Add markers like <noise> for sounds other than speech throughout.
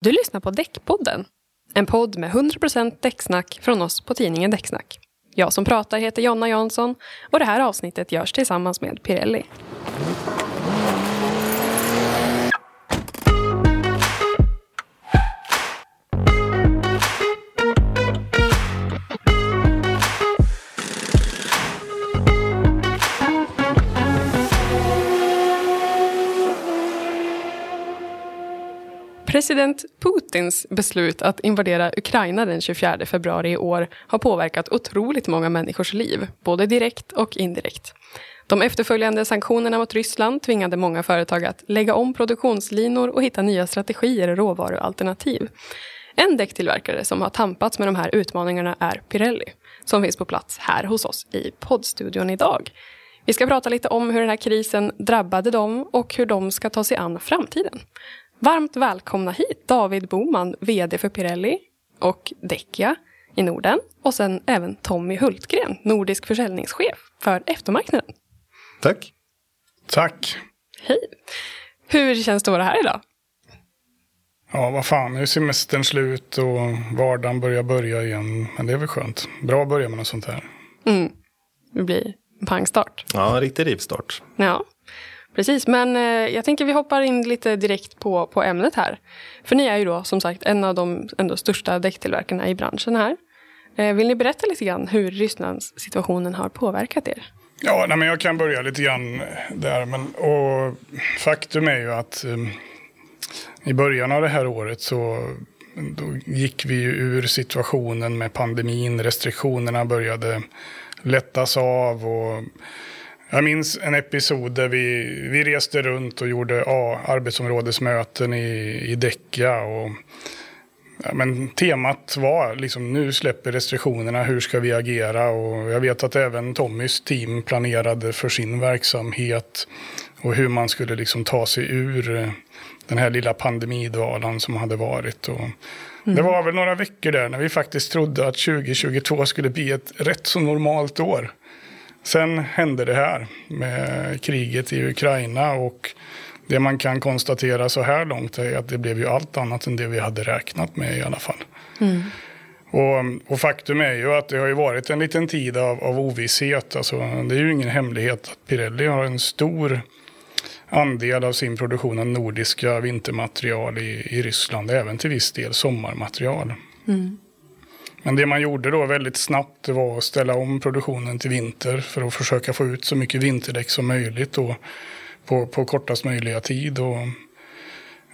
Du lyssnar på Däckpodden. En podd med 100% däcksnack från oss på tidningen Däcksnack. Jag som pratar heter Jonna Jansson och det här avsnittet görs tillsammans med Pirelli. President Putins beslut att invadera Ukraina den 24 februari i år har påverkat otroligt många människors liv, både direkt och indirekt. De efterföljande sanktionerna mot Ryssland tvingade många företag att lägga om produktionslinor och hitta nya strategier och råvarualternativ. En däcktillverkare som har tampats med de här utmaningarna är Pirelli, som finns på plats här hos oss i poddstudion idag. Vi ska prata lite om hur den här krisen drabbade dem och hur de ska ta sig an framtiden. Varmt välkomna hit David Boman, VD för Pirelli och Däckia i Norden. Och sen även Tommy Hultgren, nordisk försäljningschef för eftermarknaden. Tack. Tack. Hej. Hur känns det att vara här idag? Ja, vad fan, nu är semestern slut och vardagen börjar börja igen. Men det är väl skönt. Bra att börja med något sånt här. Mm. Det blir en pangstart. Ja, en riktig rivstart. Ja. Precis, men eh, jag tänker vi hoppar in lite direkt på, på ämnet här. För ni är ju då som sagt en av de ändå största däcktillverkarna i branschen här. Eh, vill ni berätta lite grann hur Rysslands situationen har påverkat er? Ja, nej, men jag kan börja lite grann där. Men, och faktum är ju att um, i början av det här året så då gick vi ju ur situationen med pandemin. Restriktionerna började lättas av. och jag minns en episod där vi, vi reste runt och gjorde ja, arbetsområdesmöten i, i Däcka. Och, ja, men temat var liksom nu släpper restriktionerna, hur ska vi agera? Och jag vet att även Tommys team planerade för sin verksamhet och hur man skulle liksom ta sig ur den här lilla pandemidvalan som hade varit. Och mm. Det var väl några veckor där när vi faktiskt trodde att 2022 skulle bli ett rätt så normalt år. Sen hände det här med kriget i Ukraina och det man kan konstatera så här långt är att det blev ju allt annat än det vi hade räknat med i alla fall. Mm. Och, och, faktum är ju att det har ju varit en liten tid av, av ovisshet. Alltså, det är ju ingen hemlighet att Pirelli har en stor andel av sin produktion av nordiska vintermaterial i, i Ryssland, även till viss del sommarmaterial. Mm. Men det man gjorde då väldigt snabbt det var att ställa om produktionen till vinter för att försöka få ut så mycket vinterdäck som möjligt då, på, på kortast möjliga tid. Och,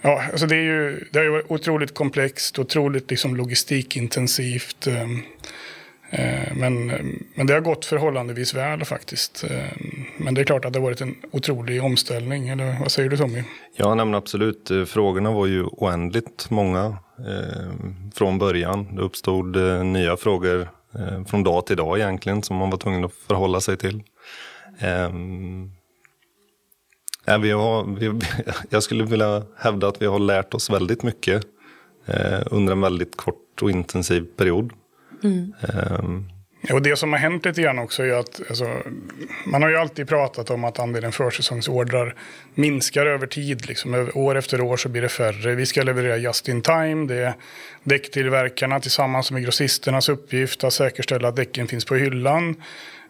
ja, alltså det, är ju, det har ju varit otroligt komplext, otroligt liksom logistikintensivt. Ehm, eh, men, men det har gått förhållandevis väl faktiskt. Ehm, men det är klart att det har varit en otrolig omställning. Eller vad säger du Tommy? Ja, nej, absolut. Eh, frågorna var ju oändligt många från början. Det uppstod eh, nya frågor eh, från dag till dag egentligen som man var tvungen att förhålla sig till. Ja, vi har, vi, <laughs> jag skulle vilja hävda att vi har lärt oss väldigt mycket eh, under en väldigt kort och intensiv period. Mm. Ehm, och det som har hänt lite grann också är att alltså, man har ju alltid pratat om att andelen försäsongsordrar minskar över tid. Liksom, år efter år så blir det färre. Vi ska leverera just in time. Det är däcktillverkarna tillsammans med grossisternas uppgift att säkerställa att däcken finns på hyllan.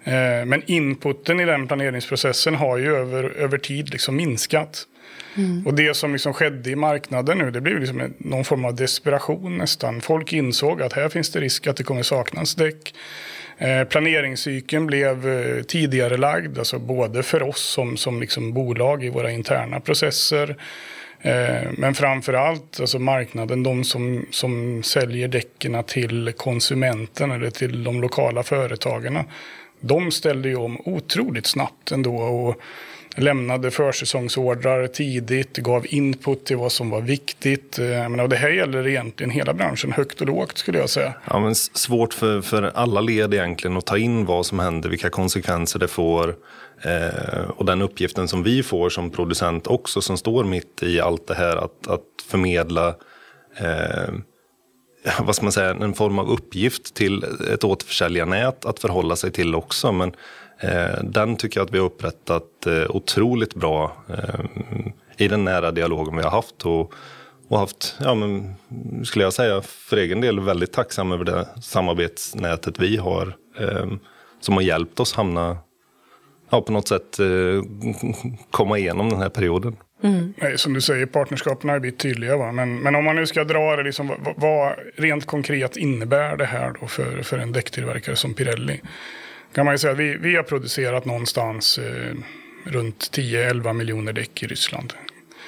Eh, men inputen i den planeringsprocessen har ju över, över tid liksom minskat. Mm. Och det som liksom skedde i marknaden nu, det blev liksom någon form av desperation nästan. Folk insåg att här finns det risk att det kommer saknas däck. Eh, planeringscykeln blev eh, tidigare lagd, alltså både för oss som, som liksom bolag i våra interna processer. Eh, men framför allt alltså marknaden, de som, som säljer däcken till konsumenten eller till de lokala företagarna. De ställde ju om otroligt snabbt ändå. Och lämnade försäsongsordrar tidigt, gav input till vad som var viktigt. Eh, menar, det här gäller egentligen hela branschen, högt och lågt skulle jag säga. Ja, men svårt för, för alla led egentligen att ta in vad som händer, vilka konsekvenser det får. Eh, och den uppgiften som vi får som producent också, som står mitt i allt det här, att, att förmedla eh, <laughs> vad ska man säga, en form av uppgift till ett återförsäljarnät att förhålla sig till också. Men den tycker jag att vi har upprättat eh, otroligt bra eh, i den nära dialogen vi har haft. Och, och haft, ja men skulle jag säga för egen del, väldigt tacksam över det samarbetsnätet vi har. Eh, som har hjälpt oss hamna, ja på något sätt eh, komma igenom den här perioden. Mm. Nej, som du säger, partnerskapen har blivit tydliga. Va? Men, men om man nu ska dra det, liksom, vad, vad rent konkret innebär det här då för, för en däcktillverkare som Pirelli? Kan man ju säga vi, vi har producerat någonstans eh, runt 10-11 miljoner däck i Ryssland.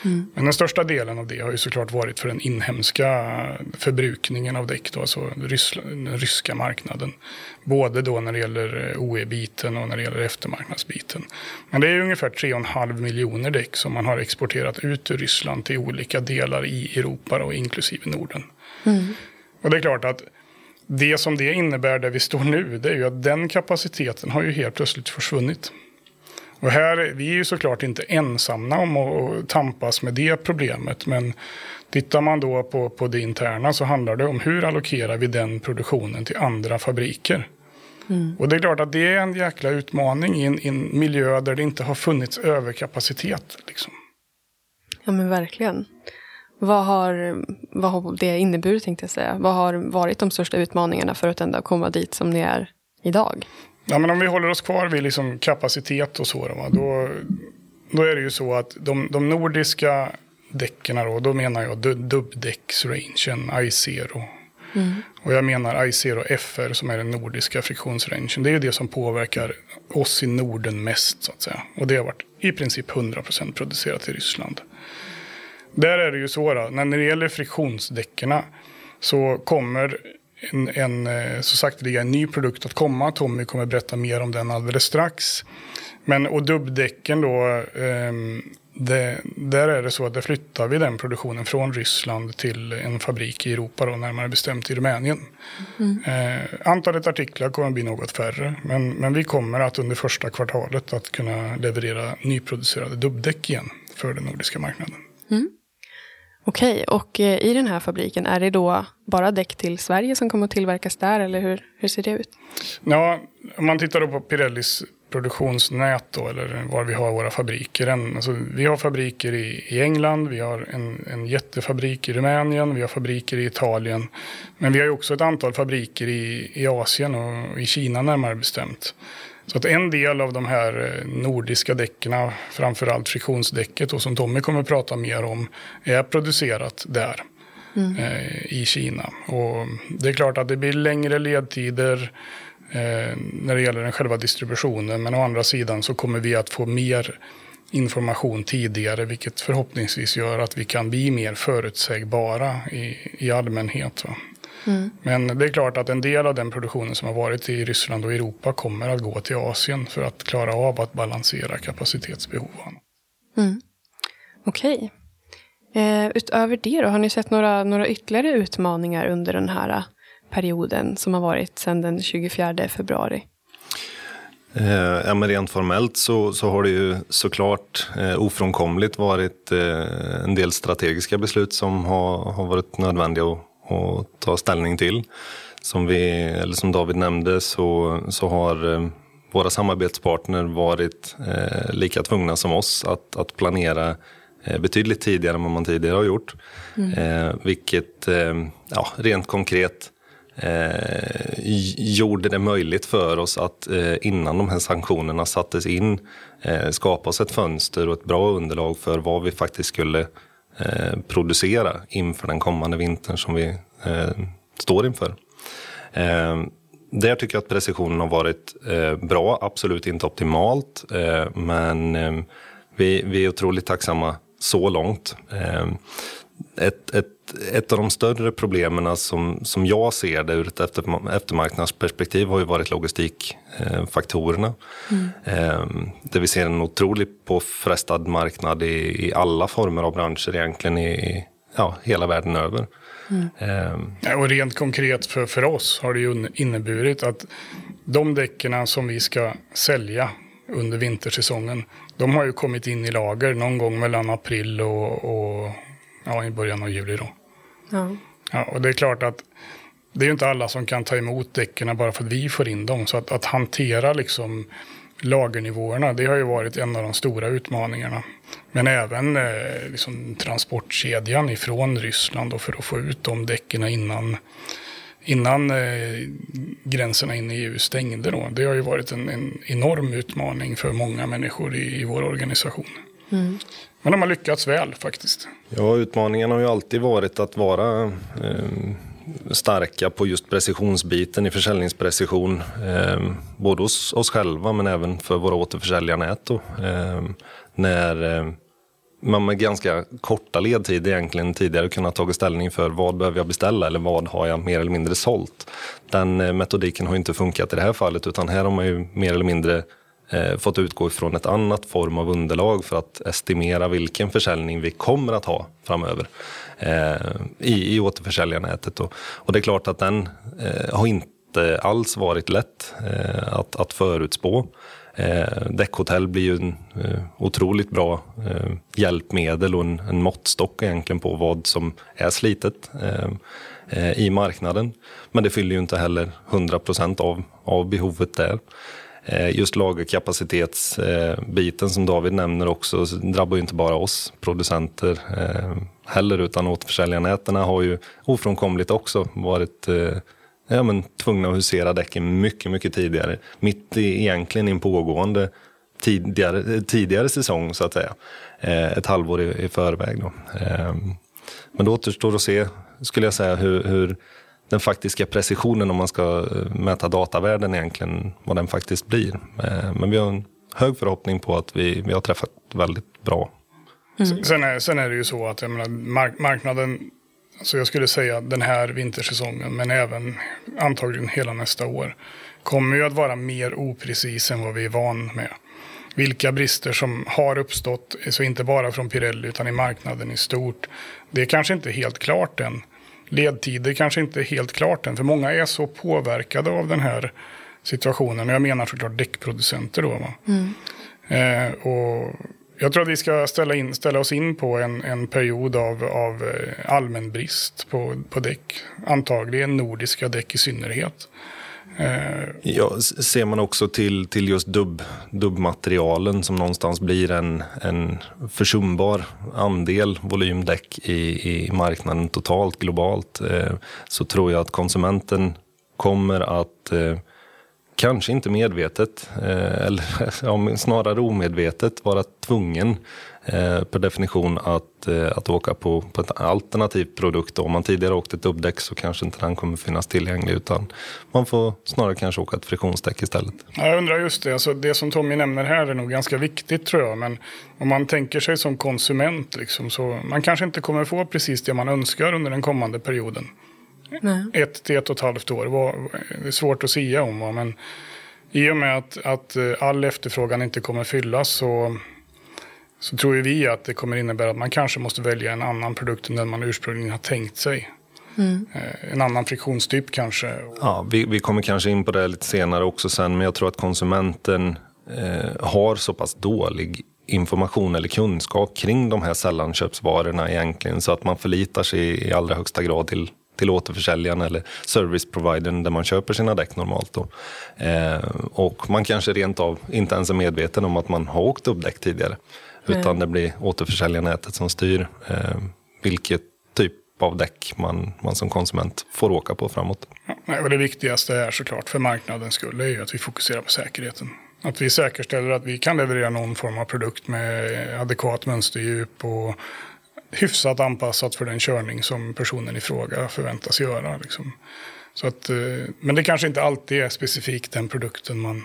Mm. Men den största delen av det har ju såklart varit för den inhemska förbrukningen av däck, då, alltså den ryska marknaden. Både då när det gäller eh, OE-biten och när det gäller eftermarknadsbiten. Men det är ungefär 3,5 miljoner däck som man har exporterat ut ur Ryssland till olika delar i Europa och inklusive Norden. Mm. Och det är klart att det som det innebär där vi står nu, det är ju att den kapaciteten har ju helt plötsligt försvunnit. Och här, vi är ju såklart inte ensamma om att tampas med det problemet. Men tittar man då på, på det interna så handlar det om hur allokerar vi den produktionen till andra fabriker. Mm. Och det är klart att det är en jäkla utmaning i en, i en miljö där det inte har funnits överkapacitet. Liksom. Ja men verkligen. Vad har, vad har det inneburit tänkte jag säga? Vad har varit de största utmaningarna för att ändå komma dit som ni är idag? Ja, men om vi håller oss kvar vid liksom kapacitet och så, då, då är det ju så att de, de nordiska däcken, då, då menar jag dubbdäcksrangen, I0. Mm. Och jag menar I0 FR som är den nordiska friktionsrangen. Det är ju det som påverkar oss i Norden mest så att säga. Och det har varit i princip 100% producerat i Ryssland. Där är det ju så då, när det gäller friktionsdäcken så kommer en, en eh, så sakteliga en ny produkt att komma. Tommy kommer berätta mer om den alldeles strax. Men och dubbdäcken då, um, det, där är det så att där flyttar vi den produktionen från Ryssland till en fabrik i Europa, då, närmare bestämt i Rumänien. Mm. Eh, antalet artiklar kommer att bli något färre, men, men vi kommer att under första kvartalet att kunna leverera nyproducerade dubbdäck igen för den nordiska marknaden. Mm. Okej, och eh, i den här fabriken, är det då bara däck till Sverige som kommer att tillverkas där, eller hur, hur ser det ut? Ja, om man tittar då på Pirellis produktionsnät då, eller var vi har våra fabriker. alltså, vi har fabriker i, i England, vi har en, en jättefabrik i Rumänien, vi har fabriker i Italien. Men vi har också ett antal fabriker i, i Asien och i Kina närmare bestämt. Så att en del av de här eh, nordiska däcken, framförallt friktionsdäcket och som Tommy kommer att prata mer om, är producerat där. Mm. Eh, i Kina. Och det är klart att det blir längre ledtider eh, när det gäller den själva distributionen. Men å andra sidan så kommer vi att få mer information tidigare, vilket förhoppningsvis gör att vi kan bli mer förutsägbara i, i allmänhet. Va? Mm. Men det är klart att en del av den produktionen som har varit i Ryssland och Europa kommer att gå till Asien för att klara av att balansera kapacitetsbehoven. Mm. Okej. Okay. Eh, utöver det då, har ni sett några, några ytterligare utmaningar under den här perioden som har varit sedan den 24 februari? Eh, ja, men rent formellt så, så har det ju såklart eh, ofrånkomligt varit eh, en del strategiska beslut som har, har varit nödvändiga att, att ta ställning till. Som, vi, eller som David nämnde så, så har eh, våra samarbetspartner varit eh, lika tvungna som oss att, att planera eh, betydligt tidigare än vad man tidigare har gjort. Mm. Eh, vilket ja, rent konkret eh, gjorde det möjligt för oss att eh, innan de här sanktionerna sattes in eh, skapa oss ett fönster och ett bra underlag för vad vi faktiskt skulle eh, producera inför den kommande vintern som vi eh, står inför. Eh, där tycker jag att precisionen har varit eh, bra, absolut inte optimalt, eh, men eh, vi, vi är otroligt tacksamma så långt. Ett, ett ett av de större problemen som, som jag ser det ur ett efter, eftermarknadsperspektiv har ju varit logistikfaktorerna. Mm. Eh, där vi ser en otroligt påfrestad marknad i, i alla former av branscher egentligen i ja, hela världen över. Mm. Eh, och rent konkret för, för oss har det ju inneburit att de däcken som vi ska sälja under vintersäsongen, de har ju kommit in i lager någon gång mellan april och, och ja, i början av juli. Då. Ja. ja. Och det är klart att det är inte alla som kan ta emot däcken bara för att vi får in dem. Så att, att hantera liksom lagernivåerna. Det har ju varit en av de stora utmaningarna. Men även eh, liksom, transportkedjan ifrån Ryssland då, för att få ut de däcken innan, innan eh, gränserna in i EU stängde. Då. Det har ju varit en, en enorm utmaning för många människor i, i vår organisation. Mm. Men de har lyckats väl faktiskt. Ja, utmaningen har ju alltid varit att vara eh, starka på just precisionsbiten i försäljningsprecision. Eh, både hos oss själva men även för våra återförsäljarnät. Eh, när eh, man med ganska korta ledtider egentligen tidigare kunnat ta ställning för vad behöver jag beställa eller vad har jag mer eller mindre sålt. Den eh, metodiken har inte funkat i det här fallet utan här har man ju mer eller mindre Eh, fått utgå ifrån ett annat form av underlag för att estimera vilken försäljning vi kommer att ha framöver eh, i, i återförsäljarnätet. Och, och det är klart att den eh, har inte alls varit lätt eh, att, att förutspå. Eh, däckhotell blir ju en eh, otroligt bra eh, hjälpmedel och en, en måttstock egentligen på vad som är slitet eh, eh i marknaden. Men det fyller ju inte heller 100 procent av, av behovet där. Eh, just lagerkapacitetsbiten eh, som David nämner också drabbar ju inte bara oss producenter eh, heller utan återförsäljarnätena har ju ofrånkomligt också varit ja, men, tvungna att husera däcken mycket, mycket tidigare. Mitt i egentligen i en pågående tidigare, tidigare säsong så att säga. Ett halvår i, i förväg. Då. Men det återstår att se, skulle jag säga, hur, hur den faktiska precisionen om man ska eh, mäta datavärden egentligen, vad den faktiskt blir. Eh, men vi har en hög förhoppning på att vi, vi har träffat väldigt bra. Mm. Sen, är, sen är det ju så att menar, mark marknaden så jag skulle säga den här vintersäsongen, men även antagligen hela nästa år, kommer ju att vara mer oprecis än vad vi är van med. Vilka brister som har uppstått, så inte bara från Pirelli utan i marknaden i stort, det är kanske inte helt klart än. Ledtider kanske inte är helt klart än, för många är så påverkade av den här situationen. Jag menar såklart däckproducenter då. Mm. Eh, och jag tror att vi ska ställa, in, ställa oss in på en, en period av, av eh, allmän brist på, på däck. Antagligen nordiska däck i synnerhet. Eh, ja, ser man också till, till just dubb, dubbmaterialen som någonstans blir en, en försumbar andel volymdäck i, i marknaden totalt globalt eh, så tror jag att konsumenten kommer att eh, kanske inte medvetet, eh, eller <laughs> ja, snarare omedvetet, vara tvungen eh, per definition att, eh, att åka på, på ett alternativ produkt. Om man tidigare åkt ett dubbdäck så kanske inte den kommer finnas tillgänglig utan man får snarare kanske åka ett friktionsdäck istället. Jag undrar just det, alltså det som Tommy nämner här är nog ganska viktigt tror jag. Men om man tänker sig som konsument liksom, så man kanske inte kommer få precis det man önskar under den kommande perioden. Nej. ett till ett och ett halvt år. Det är svårt att säga om. Men i och med att, att eh, all efterfrågan inte kommer fyllas så, så tror vi att det kommer innebära att man kanske måste välja en annan produkt än den man ursprungligen har tänkt sig. Mm. Eh, en annan friktionstyp kanske. Ja, vi, vi kommer kanske in på det lite senare också sen, men jag tror att konsumenten eh, har så pass dålig information eller kunskap kring de här sällanköpsvarorna egentligen så att man förlitar sig i allra högsta grad till till återförsäljaren eller serviceprovidern där man köper sina däck normalt. Då. Eh, och man kanske rent av inte ens är medveten om att man har åkt upp däck tidigare. Mm. Utan det blir återförsäljarnätet som styr eh, vilket typ av däck man, man som konsument får åka på framåt. Ja, och det viktigaste är såklart för marknadens skull är ju att vi fokuserar på säkerheten. Att vi säkerställer att vi kan leverera någon form av produkt med adekvat mönsterdjup och hyfsat anpassat för den körning som personen i fråga förväntas göra. Liksom. Så att, eh, men det kanske inte alltid är specifikt den produkten man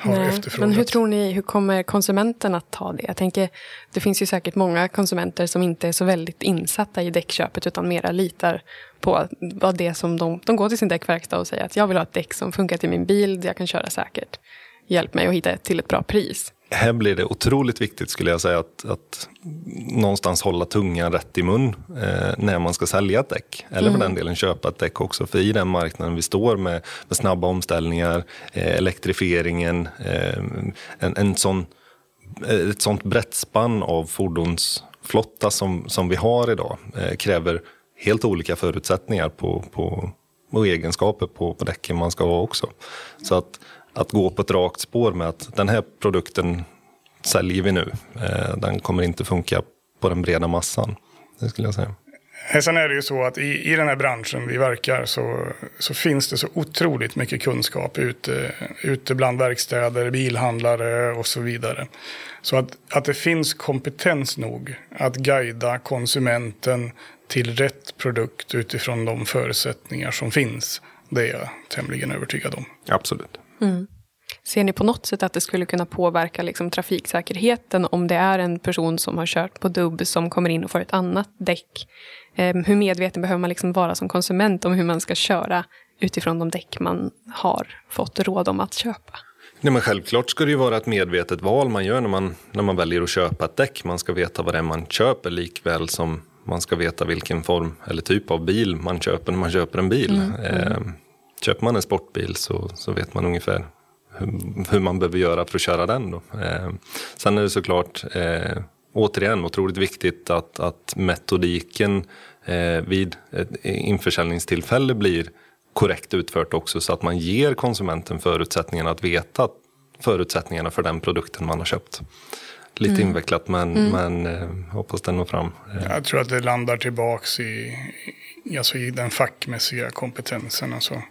har Nej, efterfrågat. Men hur tror ni, hur kommer konsumenten att ta det? Jag tänker, det finns ju säkert många konsumenter som inte är så väldigt insatta i däckköpet utan mera litar på vad det som de, de går till sin däckverkstad och säger att jag vill ha ett däck som funkar till min bil, jag kan köra säkert. Hjälp mig att hitta ett till ett bra pris här blir det otroligt viktigt skulle jag säga att, att någonstans hålla tungan rätt i mun eh, när man ska sälja ett däck. Eller mm. för den delen köpa ett däck också. För i den marknaden vi står med, med snabba omställningar, eh, elektrifieringen, eh, en, en sån, eh, ett sånt brett spann av fordonsflotta som, som vi har idag eh, kräver helt olika förutsättningar på, på, och egenskaper på, på däcken man ska ha också. Så att att gå på ett rakt spår med att den här produkten säljer vi nu. Eh, den kommer inte funka på den breda massan. Det skulle jag säga. Sen är det ju så att i, i den här branschen vi verkar så, så finns det så otroligt mycket kunskap ute, ute bland verkstäder, bilhandlare och så vidare. Så att, att det finns kompetens nog att guida konsumenten till rätt produkt utifrån de förutsättningar som finns. Det är jag tämligen övertygad om. Absolut. Mm. Ser ni på något sätt att det skulle kunna påverka liksom, trafiksäkerheten om det är en person som har kört på dubb som kommer in och får ett annat däck? Eh, hur medveten behöver man liksom vara som konsument om hur man ska köra utifrån de däck man har fått råd om att köpa? Nej, men självklart ska det ju vara ett medvetet val man gör när man, när man väljer att köpa ett däck. Man ska veta vad det är man köper likväl som man ska veta vilken form eller typ av bil man köper när man köper en bil. Mm, mm. Eh, köper man en sportbil så, så vet man ungefär hur, hur, man behöver göra för att köra den. Då. Eh, sen är det såklart eh, återigen otroligt viktigt att, att metodiken eh, vid ett införsäljningstillfälle blir korrekt utfört också så att man ger konsumenten förutsättningarna att veta förutsättningarna för den produkten man har köpt. Lite mm. invecklat men, mm. men eh, hoppas den når fram. Eh. Jag tror att det landar tillbaks i, alltså i den fackmässiga kompetensen. Alltså.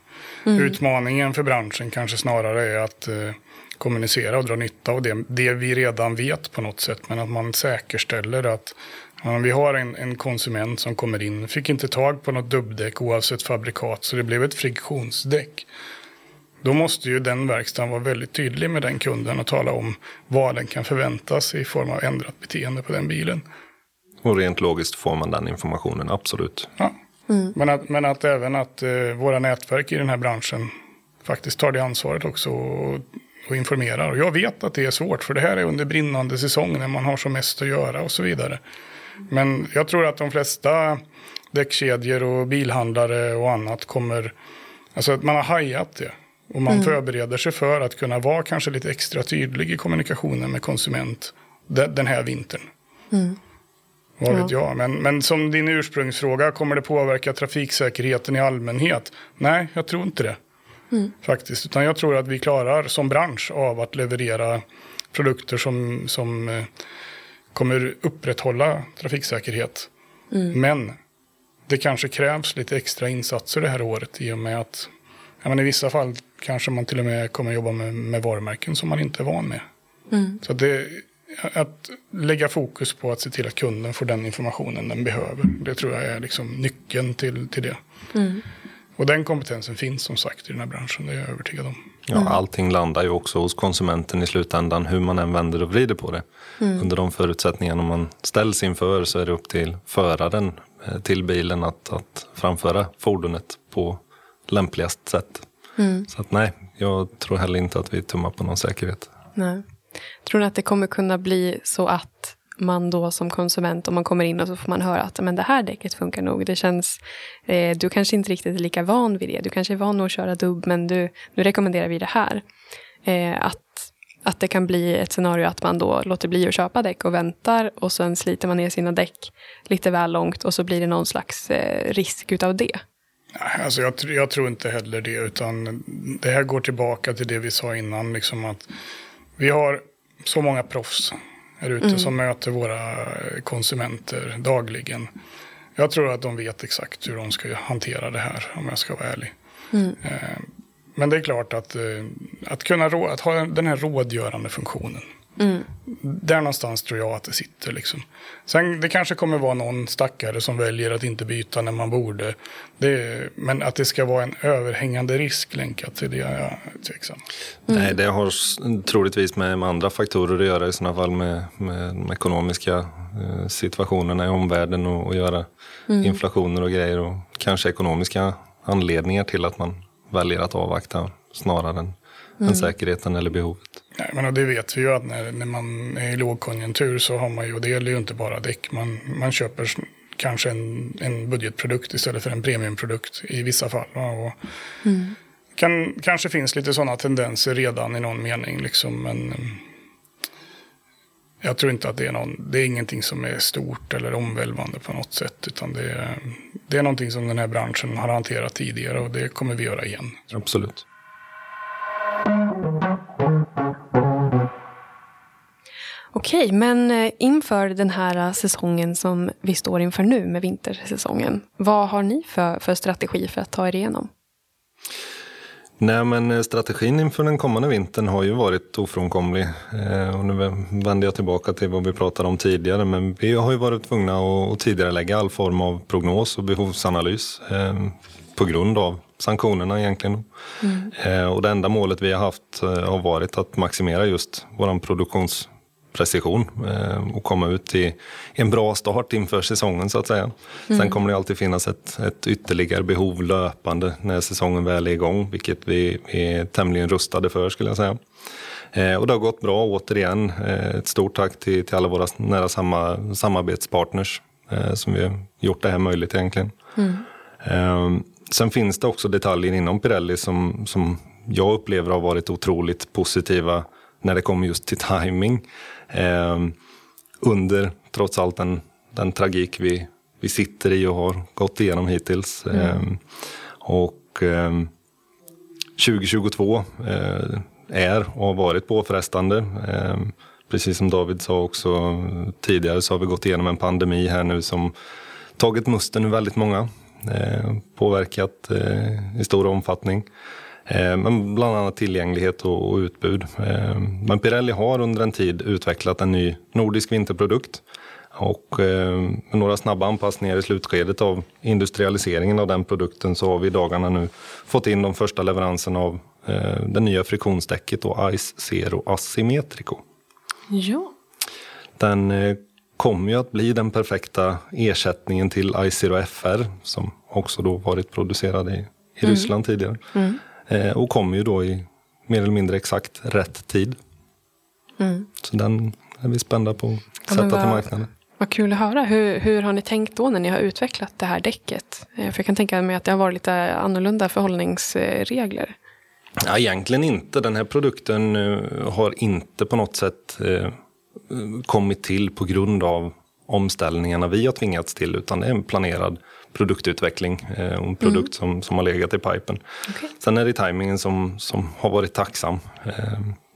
Mm. Utmaningen för branschen kanske snarare är att eh, kommunicera och dra nytta av det, det vi redan vet på något sätt. Men att man säkerställer att ja, vi har en, en, konsument som kommer in, fick inte tag på något dubbdäck oavsett fabrikat så det blev ett friktionsdäck. Då måste ju den verkstaden vara väldigt tydlig med den kunden och tala om vad den kan förväntas i form av ändrat beteende på den bilen. Och rent logiskt får man den informationen, absolut. Ja. Mm. Men, att, men att även att eh, våra nätverk i den här branschen faktiskt tar det ansvaret också och, och informerar. Och jag vet att det är svårt för det här är under brinnande säsong när man har som mest att göra och så vidare. Men jag tror att de flesta däckkedjor och bilhandlare och annat kommer, alltså att man har hajat det. Och man mm. förbereder sig för att kunna vara kanske lite extra tydlig i kommunikationen med konsument den här vintern. Mm. Vad vet ja. jag. Men, men som din ursprungsfråga, kommer det påverka trafiksäkerheten i allmänhet? Nej, jag tror inte det. Mm. Faktiskt. Utan jag tror att vi klarar som bransch av att leverera produkter som, som eh, kommer upprätthålla trafiksäkerhet. Mm. Men det kanske krävs lite extra insatser det här året i och med att ja, men i vissa fall kanske man till och med kommer jobba med, med varumärken som man inte är van med. Mm. Så det, att lägga fokus på att se till att kunden får den informationen den behöver. Det tror jag är liksom nyckeln till, till det. Mm. Och den kompetensen finns som sagt i den här branschen, det är jag övertygad om. Ja, allting landar ju också hos konsumenten i slutändan, hur man än vänder och vrider på det. Mm. Under de förutsättningarna man ställs inför så är det upp till föraren eh, till bilen att, att framföra fordonet på lämpligast sätt. Mm. Så att nej, jag tror heller inte att vi tummar på någon säkerhet. Nej. Tror ni att det kommer kunna bli så att man då som konsument, om man kommer in och så får man höra att men det här däcket funkar nog. Det känns, eh, du kanske inte riktigt är lika van vid det. Du kanske är van att köra dubb, men du, nu rekommenderar vi det här. Eh, att, att det kan bli ett scenario att man då låter bli att köpa däck och väntar och sen sliter man ner sina däck lite väl långt och så blir det någon slags eh, risk utav det. Alltså jag, jag, tror inte heller det, utan det här går tillbaka till det vi sa innan. Liksom att vi har så många proffs här ute mm. som möter våra konsumenter dagligen. Jag tror att de vet exakt hur de ska hantera det här, om jag ska vara ärlig. Mm. Eh, men det är klart att, eh, att kunna att ha den här rådgörande funktionen. Mm. Där någonstans tror jag att det sitter. Liksom. Sen det kanske kommer vara någon stackare som väljer att inte byta när man borde. Det, men att det ska vara en överhängande risk länkat till det är jag tveksam. Mm. Nej, det har troligtvis med, med andra faktorer att göra i sådana fall med, med de ekonomiska eh, situationerna i omvärlden och, och göra mm. inflationer och grejer och kanske ekonomiska anledningar till att man väljer att avvakta snarare än, mm. än säkerheten eller behovet. Nej, men det vet vi ju att när, när man är i lågkonjunktur så har man ju, och det gäller ju inte bara däck, man, man köper kanske en, en budgetprodukt istället för en premiumprodukt i vissa fall. Och mm. kan, kanske finns lite sådana tendenser redan i någon mening, liksom, men jag tror inte att det är, någon, det är ingenting som är stort eller omvälvande på något sätt. Utan det är, det är någonting som den här branschen har hanterat tidigare och det kommer vi göra igen. Absolut. Okej, men eh, inför den här säsongen som vi står inför nu med vintersäsongen. Vad har ni för, för strategi för att ta er igenom? Nej, men eh, strategin inför den kommande vintern har ju varit ofrånkomlig. Eh, och nu vänder jag tillbaka till vad vi pratade om tidigare, men vi har ju varit tvungna att tidigare lägga all form av prognos och behovsanalys eh, på grund av sanktionerna egentligen. Mm. Och det enda målet vi har haft har varit att maximera just vår produktions precision eh, och komma ut i en bra start inför säsongen så att säga. Mm. Sen kommer det alltid finnas ett, ett ytterligare behov löpande när säsongen väl är igång, vilket vi är tämligen rustade för skulle jag säga. Eh, och det har gått bra återigen. Eh, ett stort tack till, till alla våra nära samma, samarbetspartners som vi har gjort det här möjligt egentligen. Mm. Sen finns det också detaljer inom Pirelli som, som jag upplever har varit otroligt positiva när det kommer just till timing under trots allt den, den tragik vi, vi sitter i och har gått igenom hittills. Mm. Eh, och eh, 2022 är och har varit påfrestande. Ehm, precis som David sa också tidigare så har vi gått igenom en pandemi här nu som tagit musten ur väldigt många. Eh, påverkat eh, i stor omfattning. Eh, men bland annat tillgänglighet och utbud. Eh, men Pirelli har under en tid utvecklat en ny nordisk vinterprodukt. Och eh, med några snabba anpassningar i slutskedet av industrialiseringen av den produkten så har vi i dagarna nu fått in de första leveranserna av det nya friktionsdäcket och Ice Zero Asymmetrico. Ja. Den kommer ju att bli den perfekta ersättningen till Ice Zero FR som också då varit producerad i, i mm. Ryssland tidigare. Mm. Eh, och kommer ju då i mer eller mindre exakt rätt tid. Mm. Så den är vi spända på att sätta vad, till marknaden. Vad kul att höra. Hur, hur har ni tänkt då när ni har utvecklat det här däcket? Eh, för jag kan tänka mig att det har varit lite annorlunda förhållningsregler. Ja, egentligen inte. Den här produkten eh, har inte på något sätt kommit till på grund av omställningarna vi har tvingats till utan det är en planerad produktutveckling och en produkt mm. som, som har legat i pipen. Okay. Sen är det tajmingen som, som har varit tacksam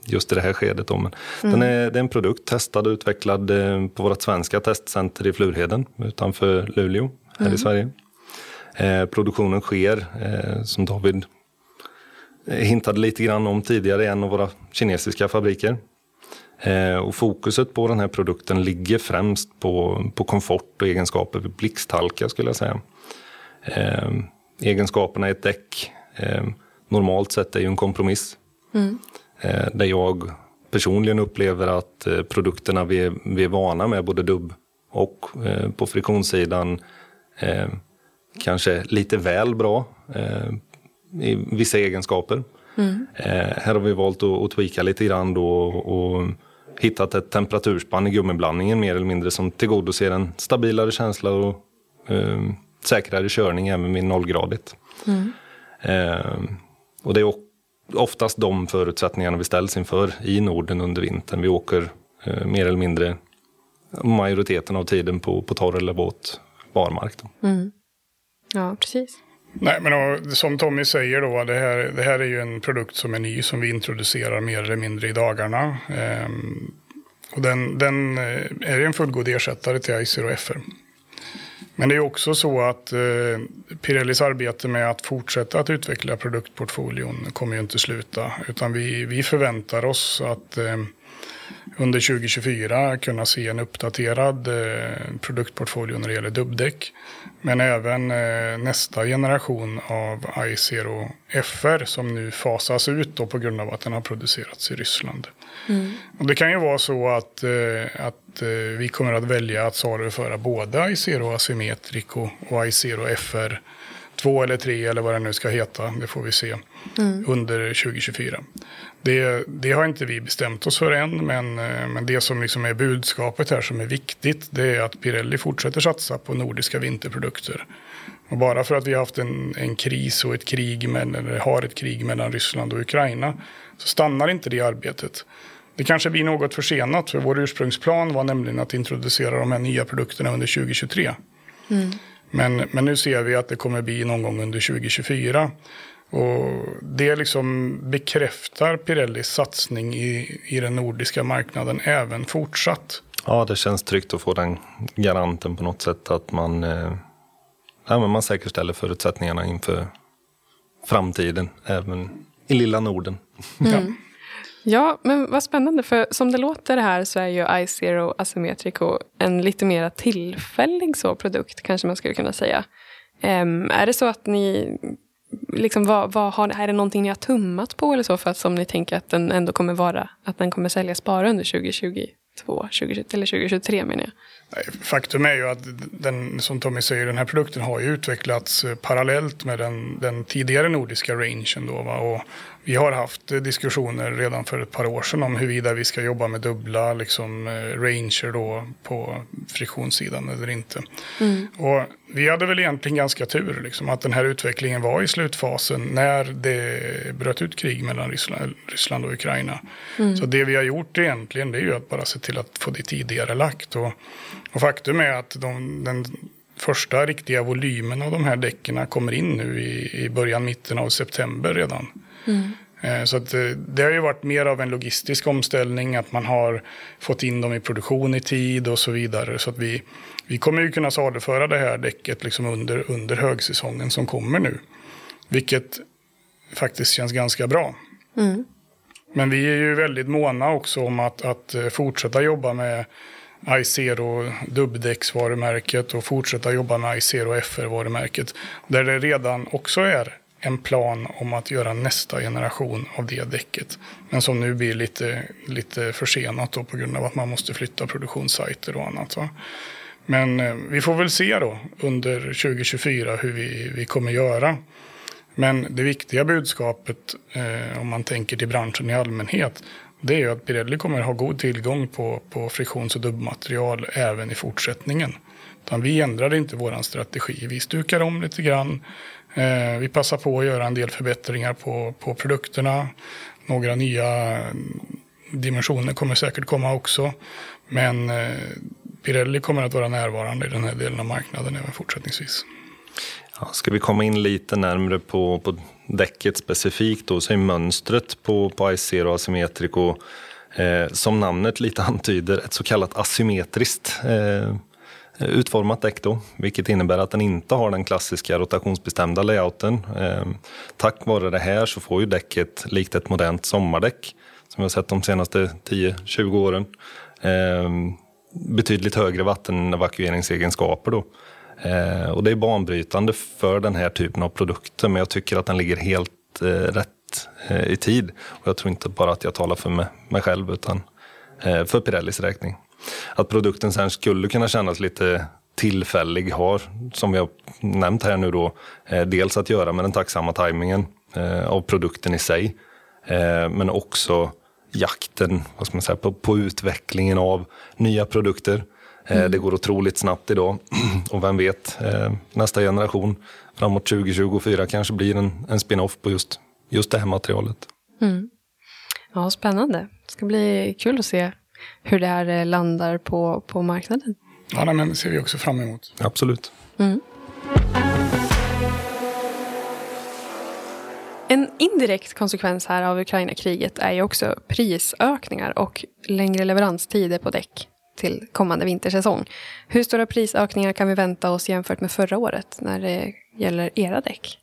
just i det här skedet. Då. Men mm. den är, det är en produkt testad och utvecklad på vårt svenska testcenter i Flurheden utanför Luleå här mm. i Sverige. Eh, produktionen sker, eh, som David hintade lite grann om tidigare, i en av våra kinesiska fabriker. Eh, och fokuset på den här produkten ligger främst på, på komfort och egenskaper vid blixthalka skulle jag säga. Eh, egenskaperna i ett däck eh, normalt sett är ju en kompromiss. Mm. Där jag personligen upplever att produkterna vi är, vi är vana med, både dubb och på friktionssidan, kanske lite väl bra i vissa egenskaper. Mm. här har vi valt att, att tweaka lite grann då och hittat ett temperaturspann i gummiblandningen mer eller mindre som tillgodoser en stabilare känsla och eh, säkrare körning även vid nollgradigt. Mm. Eh, och det är oftast de förutsättningarna vi ställs inför i Norden under vintern. Vi åker eh, mer eller mindre majoriteten av tiden på, på torr eller våt barmark. Mm. Ja, precis. Nej, men och, som Tommy säger då, det här, det här är ju en produkt som är ny som vi introducerar mer eller mindre i dagarna. Ehm, och den, den eh, är en fullgod ersättare till ICER och FR. Men det är också så att eh, Pirellis arbete med att fortsätta att utveckla produktportföljen kommer ju inte sluta. Utan vi, vi förväntar oss att eh, under 2024 kunna se en uppdaterad eh, produktportfolio när det gäller dubbdäck. Men även eh, nästa generation av i0 FR som nu fasas ut då på grund av att den har producerats i Ryssland. Mm. Och det kan ju vara så att, eh, att vi kommer att välja att saluföra både i0 Asymmetrico och i0 FR två eller tre eller vad det nu ska heta, det får vi se, mm. under 2024. Det, det, har inte vi bestämt oss för än, men, eh, men det som liksom är budskapet här som är viktigt, det är att Pirelli fortsätter satsa på nordiska vinterprodukter. Och bara för att vi har haft en, en kris och ett krig, med, eller har ett krig mellan Ryssland och Ukraina, så stannar inte det arbetet. Det kanske blir något försenat, för vår ursprungsplan var nämligen att introducera de här nya produkterna under 2023. Mm. Men, men nu ser vi att det kommer bli någon gång under 2024. Och det liksom bekräftar Pirellis satsning i, i den nordiska marknaden även fortsatt. Ja, det känns tryggt att få den garanten på något sätt att man, eh, ja, men man säkerställer förutsättningarna inför framtiden även i lilla Norden. Mm. Ja. men vad spännande. För som det låter här så är ju iZero Asymmetrico en lite mer tillfällig så produkt, kanske man skulle kunna säga. Um, är det så att ni liksom, vad, vad har, är det någonting ni har tummat på eller så för att som ni tänker att den ändå kommer vara, att den kommer säljas bara under 2022, 20, eller 2023 menar jag? Faktum är ju att den, som Tommy säger, den här produkten har ju utvecklats eh, parallellt med den, den tidigare nordiska rangen. Då, va? Och vi har haft diskussioner redan för ett par år sedan om huruvida vi ska jobba med dubbla liksom, eh, ranger då på friktionssidan eller inte. Mm. Och vi hade väl egentligen ganska tur liksom, att den här utvecklingen var i slutfasen när det bröt ut krig mellan Ryssland, Ryssland och Ukraina. Mm. Så det vi har gjort egentligen det är ju att bara se till att få det tidigare lagt. Och, och faktum är att de, den första riktiga volymen av de här däcken kommer in nu i, i början, mitten av september redan. Mm. Så att eh, det har ju varit mer av en logistisk omställning, att man har fått in dem i produktion i tid och så vidare. Så att vi, vi kommer ju kunna saluföra det här däcket liksom under, under högsäsongen som kommer nu. Vilket faktiskt känns ganska bra. Mm. Men vi är ju väldigt måna också om att, att eh, fortsätta jobba med Icero dubbdäcksvarumärket och fortsätta jobba med Icero FR-varumärket. Där det redan också är en plan om att göra nästa generation av det däcket. Men som nu blir lite, lite försenat då på grund av att man måste flytta produktionssajter och annat. Va? Men eh, vi får väl se då under 2024 hur vi, vi kommer göra. Men det viktiga budskapet eh, om man tänker till branschen i allmänhet det är ju att Pirelli kommer ha god tillgång på, på friktions och dubbmaterial även i fortsättningen. Utan vi ändrade inte vår strategi. Vi stukar om lite grann. Eh, vi passar på att göra en del förbättringar på, på produkterna. Några nya mm, dimensioner kommer säkert komma också. Men eh, Pirelli kommer att vara närvarande i den här delen av marknaden även fortsättningsvis. Ja, ska vi komma in lite närmre på, på däcket specifikt då, så är mönstret på, på Icero Asymmetrico eh, som namnet lite <laughs> antyder ett så kallat asymmetriskt eh, utformat däck då, vilket innebär att den inte har den klassiska rotationsbestämda layouten. Eh, tack vare det här så får ju däcket likt ett modernt sommardäck som vi har sett de senaste 10-20 åren. Eh, betydligt högre vattenevakueringsegenskaper då. Eh, och det är banbrytande för den här typen av produkter men jag tycker att den ligger helt eh, rätt eh, i tid. Och jag tror inte bara att jag talar för mig, mig själv utan eh, för Pirellis räkning. Att produkten sen skulle kunna kännas lite tillfällig har, som vi har nämnt här nu då, eh, dels att göra med den tacksamma tajmingen eh, av produkten i sig. Eh, men också jakten vad ska man säga, på, på utvecklingen av nya produkter. Mm. Det går otroligt snabbt idag <clears throat> och vem vet, eh, nästa generation framåt 2024 kanske blir en, en spin-off på just, just det här materialet. Mm. Ja, spännande. Det ska bli kul att se hur det här eh, landar på, på marknaden. Ja, men det ser vi också fram emot. Absolut. Mm. En indirekt konsekvens här av Ukraina-kriget är ju också prisökningar och längre leveranstider på däck till kommande vintersäsong. Hur stora prisökningar kan vi vänta oss jämfört med förra året när det gäller era däck?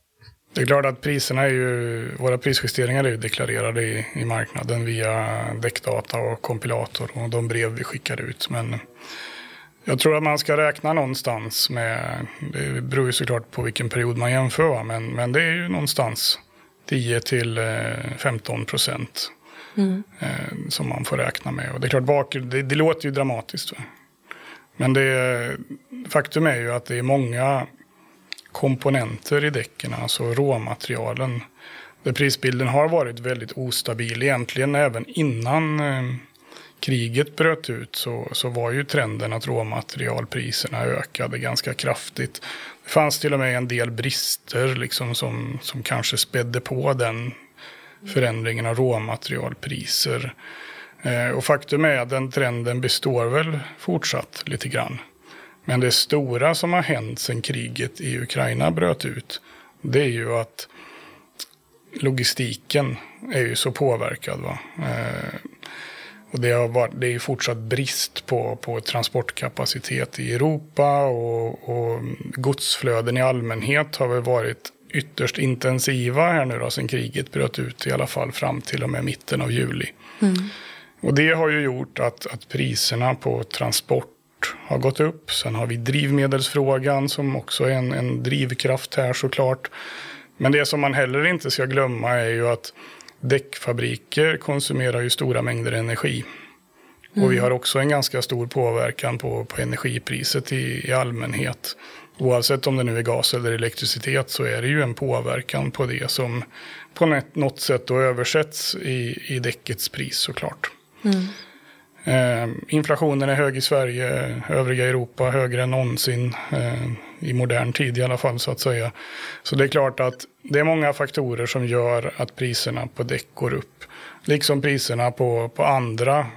Det är klart att priserna är ju, våra prisjusteringar är ju deklarerade i, i marknaden via däckdata och kompilator och de brev vi skickar ut. Men jag tror att man ska räkna någonstans med, det beror ju såklart på vilken period man jämför, men, men det är ju någonstans 10 till eh, 15 procent mm. eh, som man får räkna med. Och det är klart, bak, det, det låter ju dramatiskt. Va? Men det, faktum är ju att det är många komponenter i däcken, alltså råmaterialen. Där prisbilden har varit väldigt ostabil egentligen även innan eh, kriget bröt ut så, så var ju trenden att råmaterialpriserna ökade ganska kraftigt. Det fanns till och med en del brister liksom som, som kanske spädde på den förändringen av råmaterialpriser. Eh, och faktum är att den trenden består väl fortsatt lite grann. Men det stora som har hänt sedan kriget i Ukraina bröt ut, det är ju att logistiken är ju så påverkad. Va? Eh, och det, har varit, det är fortsatt brist på, på transportkapacitet i Europa och, och godsflöden i allmänhet har väl varit ytterst intensiva här nu då, sen kriget bröt ut i alla fall fram till och med mitten av juli. Mm. Och det har ju gjort att, att priserna på transport har gått upp. Sen har vi drivmedelsfrågan som också är en, en drivkraft här såklart. Men det som man heller inte ska glömma är ju att däckfabriker konsumerar ju stora mängder energi. Mm. Och vi mm. har också en ganska stor påverkan på, på energipriset i, i allmänhet. Oavsett om det nu är gas eller elektricitet så är det ju en påverkan på det som på något sätt då översätts i, i däckets pris såklart. Mm. Eh, inflationen är hög i Sverige, övriga Europa högre än någonsin. Eh, I modern tid i alla fall så att säga. Så det är klart att det är många faktorer som gör att priserna på däck går upp. Liksom priserna på, på andra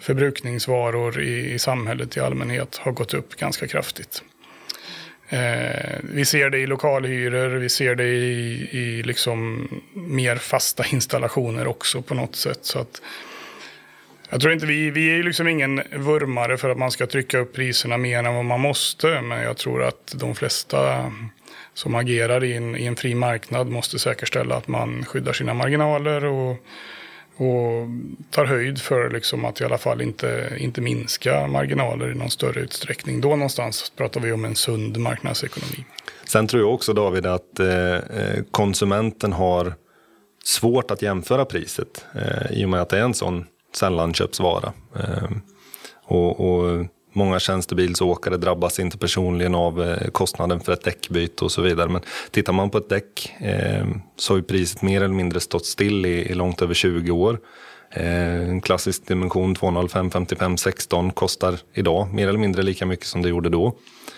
förbrukningsvaror i, i samhället i allmänhet har gått upp ganska kraftigt. Eh, vi ser det i lokalhyror, vi ser det i, i liksom mer fasta installationer också på något sätt. Så att, jag tror inte vi, vi är liksom ingen vurmare för att man ska trycka upp priserna mer än vad man måste. Men jag tror att de flesta som agerar i en, i en fri marknad måste säkerställa att man skyddar sina marginaler och, och tar höjd för liksom att i alla fall inte, inte minska marginaler i någon större utsträckning. Då någonstans pratar vi om en sund marknadsekonomi. Sen tror jag också David att eh, eh konsumenten har svårt att jämföra priset eh, i och med att det är en sån sällanköpsvara. Eh, och, och Många tjänstebilsåkare drabbas inte personligen av eh, kostnaden för ett däckbyte och så vidare. Men tittar man på ett däck eh, så har ju priset mer eller mindre stått still i, i långt över 20 år. En klassisk dimension 205 55 16 kostar idag mer eller mindre lika mycket som det gjorde då.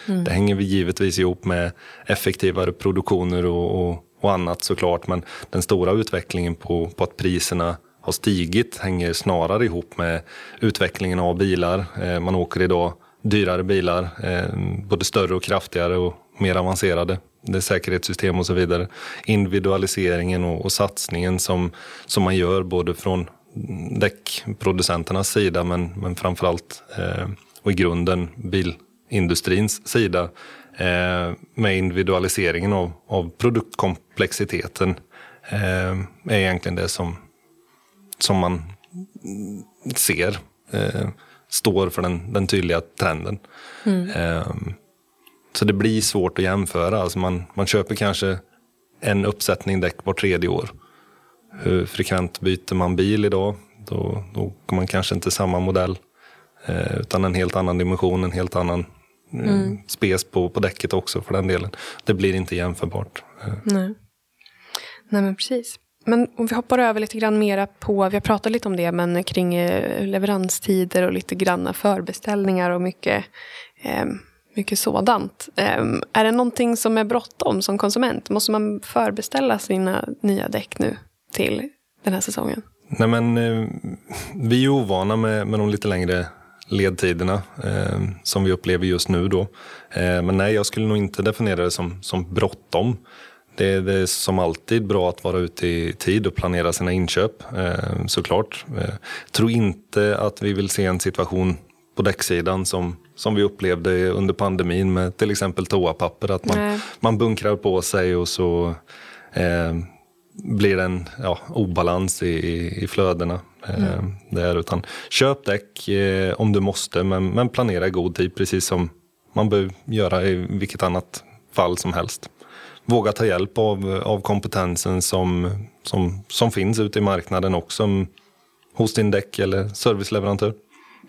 Mm. Det hänger vi givetvis ihop med effektivare produktioner och, och, och annat såklart. Men den stora utvecklingen på, på att priserna har stigit hänger snarare ihop med utvecklingen av bilar. Eh, man åker idag dyrare bilar, eh, både större och kraftigare och mer avancerade. Det är säkerhetssystem och så vidare. Individualiseringen och, och satsningen som, som man gör både från däckproducenternas sida men, men framförallt eh, och i grunden bilindustrins sida eh, med individualiseringen av, av produktkomplexiteten eh, är egentligen det som, som man ser eh, står för den, den tydliga trenden. Mm. Eh, så det blir svårt att jämföra. Alltså man, man köper kanske en uppsättning däck var tredje år. Hur frekvent byter man bil idag? Då, då går man kanske inte samma modell. Eh, utan en helt annan dimension, en helt annan eh, mm. spes på, på däcket också för den delen. Det blir inte jämförbart. Eh. Nej. Nej men precis. Men om vi hoppar över lite grann mera på, vi har pratat lite om det, men kring eh, leveranstider och lite granna förbeställningar och mycket, eh, mycket sådant. Eh, är det någonting som är bråttom som konsument? Måste man förbeställa sina nya däck nu till den här säsongen? Nej men eh, vi är ovana med, med de lite längre ledtiderna eh, som vi upplever just nu då. Eh, men nej, jag skulle nog inte definiera det som, som bråttom. Det är, det är som alltid bra att vara ute i tid och planera sina inköp eh, såklart. Eh, tror inte att vi vill se en situation på däcksidan som, som vi upplevde under pandemin med till exempel toapapper. Att man, man bunkrar på sig och så eh, blir det en ja, obalans i, i, i flödena. Eh, mm. där, utan köp däck om du måste men, men planera i god tid precis som man bör göra i vilket annat fall som helst våga ta hjälp av, av kompetensen som, som, som finns ute i marknaden också hos din däck eller serviceleverantör.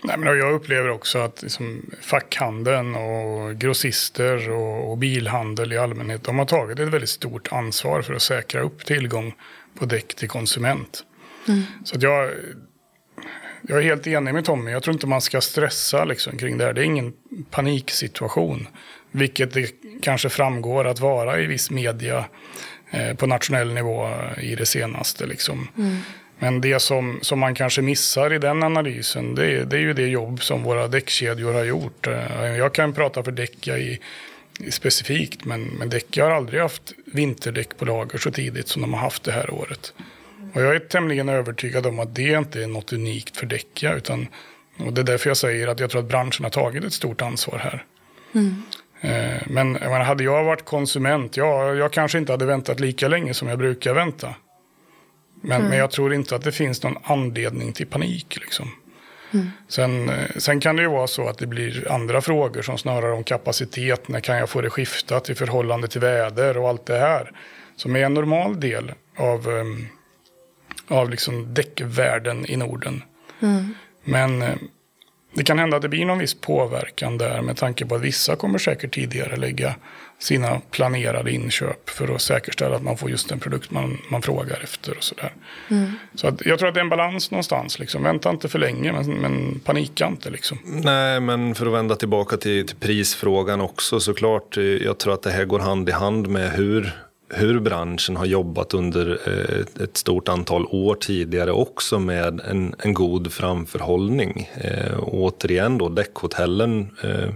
Nej, men jag upplever också att liksom, fackhandeln och grossister och, och, bilhandel i allmänhet de har tagit ett väldigt stort ansvar för att säkra upp tillgång på däck till konsument. Mm. Så jag, jag är helt enig med Tommy. Jag tror inte man ska stressa liksom, kring det här. Det är ingen paniksituation. Vilket det kanske framgår att vara i viss media eh, på nationell nivå i det senaste. Liksom. Mm. Men det som, som man kanske missar i den analysen det, det är ju det jobb som våra däckkedjor har gjort. Eh, jag kan prata för Däcka i, specifikt. Men, men däck, jag har aldrig haft vinterdäck på lager så tidigt som de har haft det här året. Och jag är tämligen övertygad om att det inte är något unikt för. Utan, och det är därför jag säger att jag tror att branschen har tagit ett stort ansvar här. Mm. Men menar, hade jag varit konsument, ja, jag kanske inte hade väntat lika länge som jag brukar vänta. Men, mm. men jag tror inte att det finns någon anledning till panik. Liksom. Mm. Sen, eh, sen kan det ju vara så att det blir andra frågor som snarare om kapacitet. När kan jag få det skiftat i förhållande till väder och allt det här. Som är en normal del av, um, av liksom däckvärlden i Norden. Mm. Men uh, det kan hända att det blir någon viss påverkan där med tanke på att vissa kommer säkert tidigare lägga sina planerade inköp för att säkerställa att man får just den produkt man, man frågar efter. och sådär. Mm. Så att, jag tror att det är en balans någonstans. Liksom. Vänta inte för länge, men, men panika inte. Liksom. Nej, men för att vända tillbaka till, till prisfrågan också såklart. Jag tror att det här går hand i hand med hur hur branschen har jobbat under eh, ett stort antal år tidigare också med en, en god framförhållning. Eh, och återigen då, däckhotellen eh,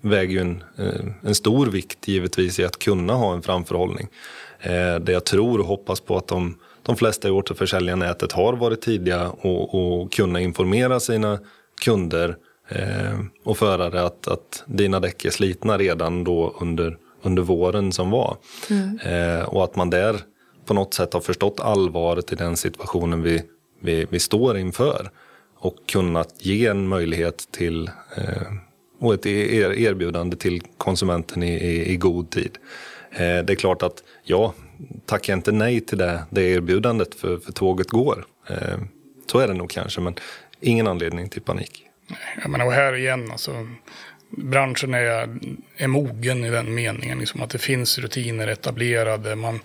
väger ju en, eh, en stor vikt givetvis i att kunna ha en framförhållning. Eh, det jag tror och hoppas på att de, de flesta i återförsäljarnätet har varit tidiga och, och kunna informera sina kunder och förare att, att dina däck är slitna redan då under under våren som var. Mm. Eh, och att man där på något sätt har förstått allvaret i den situationen vi, vi, vi står inför. Och kunnat ge en möjlighet till eh, och ett er, erbjudande till konsumenten i, i, i god tid. Eh, det är klart att ja, tackar jag inte nej till det, det erbjudandet för, för tåget går. Eh, så är det nog kanske, men ingen anledning till panik. Jag menar, och här igen, alltså, branschen är, är mogen i den meningen. Liksom att det finns rutiner etablerade. Man,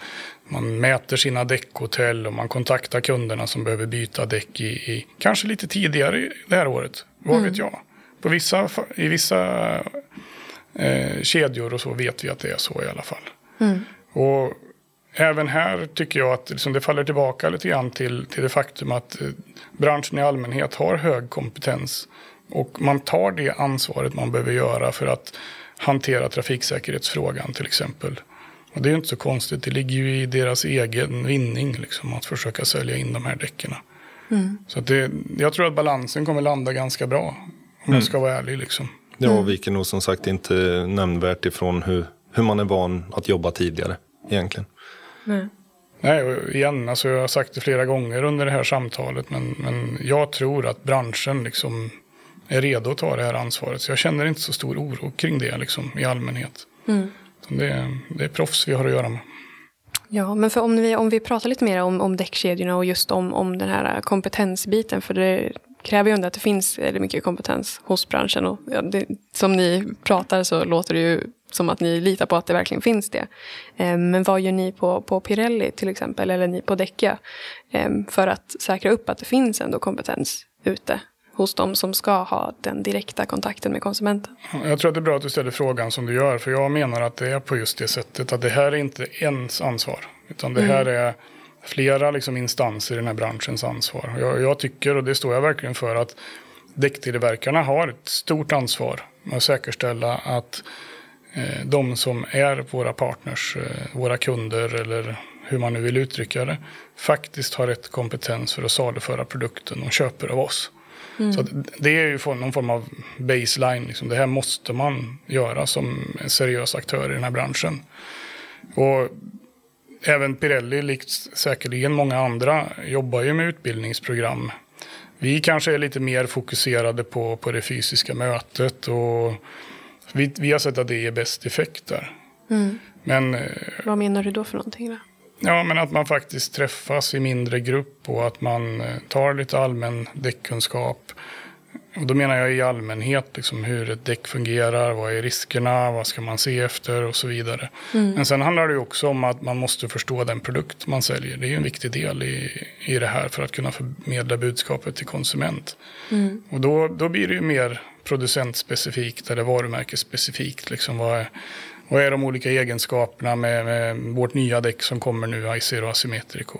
man mäter sina däckhotell och man kontaktar kunderna som behöver byta däck i, i kanske lite tidigare det här året. Vad mm. vet jag? På vissa, I vissa eh, kedjor och så vet vi att det är så i alla fall. Mm. Och även här tycker jag att liksom det faller tillbaka lite grann till, till det faktum att eh, branschen i allmänhet har hög kompetens och man tar det ansvaret man behöver göra för att hantera trafiksäkerhetsfrågan till exempel. Och det är inte så konstigt, det ligger ju i deras egen vinning liksom, att försöka sälja in de här däcken. Mm. Så det, jag tror att balansen kommer landa ganska bra, om mm. jag ska vara ärlig. Liksom. Ja, och viker nog som sagt inte nämnvärt ifrån hur, hur man är van att jobba tidigare egentligen. Mm. Nej, och igen, alltså jag har sagt det flera gånger under det här samtalet, men, men jag tror att branschen liksom är redo att ta det här ansvaret. Så jag känner inte så stor oro kring det liksom, i allmänhet. Mm. Det, är, det är proffs vi har att göra med. Ja, men för om vi, om vi pratar lite mer om, om däckkedjorna och just om, om den här kompetensbiten. För det kräver ju ändå att det finns mycket kompetens hos branschen. Och det, som ni pratar så låter det ju som att ni litar på att det verkligen finns det. Eh, men vad gör ni på, på Pirelli till exempel, eller ni på Däckia, eh, för att säkra upp att det finns ändå kompetens ute hos de som ska ha den direkta kontakten med konsumenten. Jag tror att det är bra att du ställer frågan som du gör. För jag menar att det är på just det sättet. Att det här är inte ens ansvar. Utan det här mm. är flera liksom instanser i den här branschens ansvar. Jag, jag tycker, och det står jag verkligen för, att däcktillverkarna har ett stort ansvar att säkerställa att eh, de som är våra partners, eh, våra kunder eller hur man nu vill uttrycka det, faktiskt har rätt kompetens för att saluföra produkten och köper av oss. Mm. Så det är ju någon form av baseline. Liksom. Det här måste man göra som en seriös aktör i den här branschen. Och även Pirelli, likt säkerligen många andra, jobbar ju med utbildningsprogram. Vi kanske är lite mer fokuserade på, på det fysiska mötet och vi, vi har sett att det ger bäst effekt där. Mm. Men, eh, Vad menar du då för någonting? Då? Ja, men att man faktiskt träffas i mindre grupp och att man eh, tar lite allmän däckkunskap. Och då menar jag i allmänhet liksom hur ett däck fungerar, vad är riskerna, vad ska man se efter och så vidare. Mm. Men sen handlar det också om att man måste förstå den produkt man säljer. Det är en viktig del i, i det här för att kunna förmedla budskapet till konsument. Mm. Och då, då blir det ju mer producentspecifikt eller varumärkesspecifikt. Liksom vad är, vad är de olika egenskaperna med, med vårt nya däck som kommer nu, Icero Asymmetrico?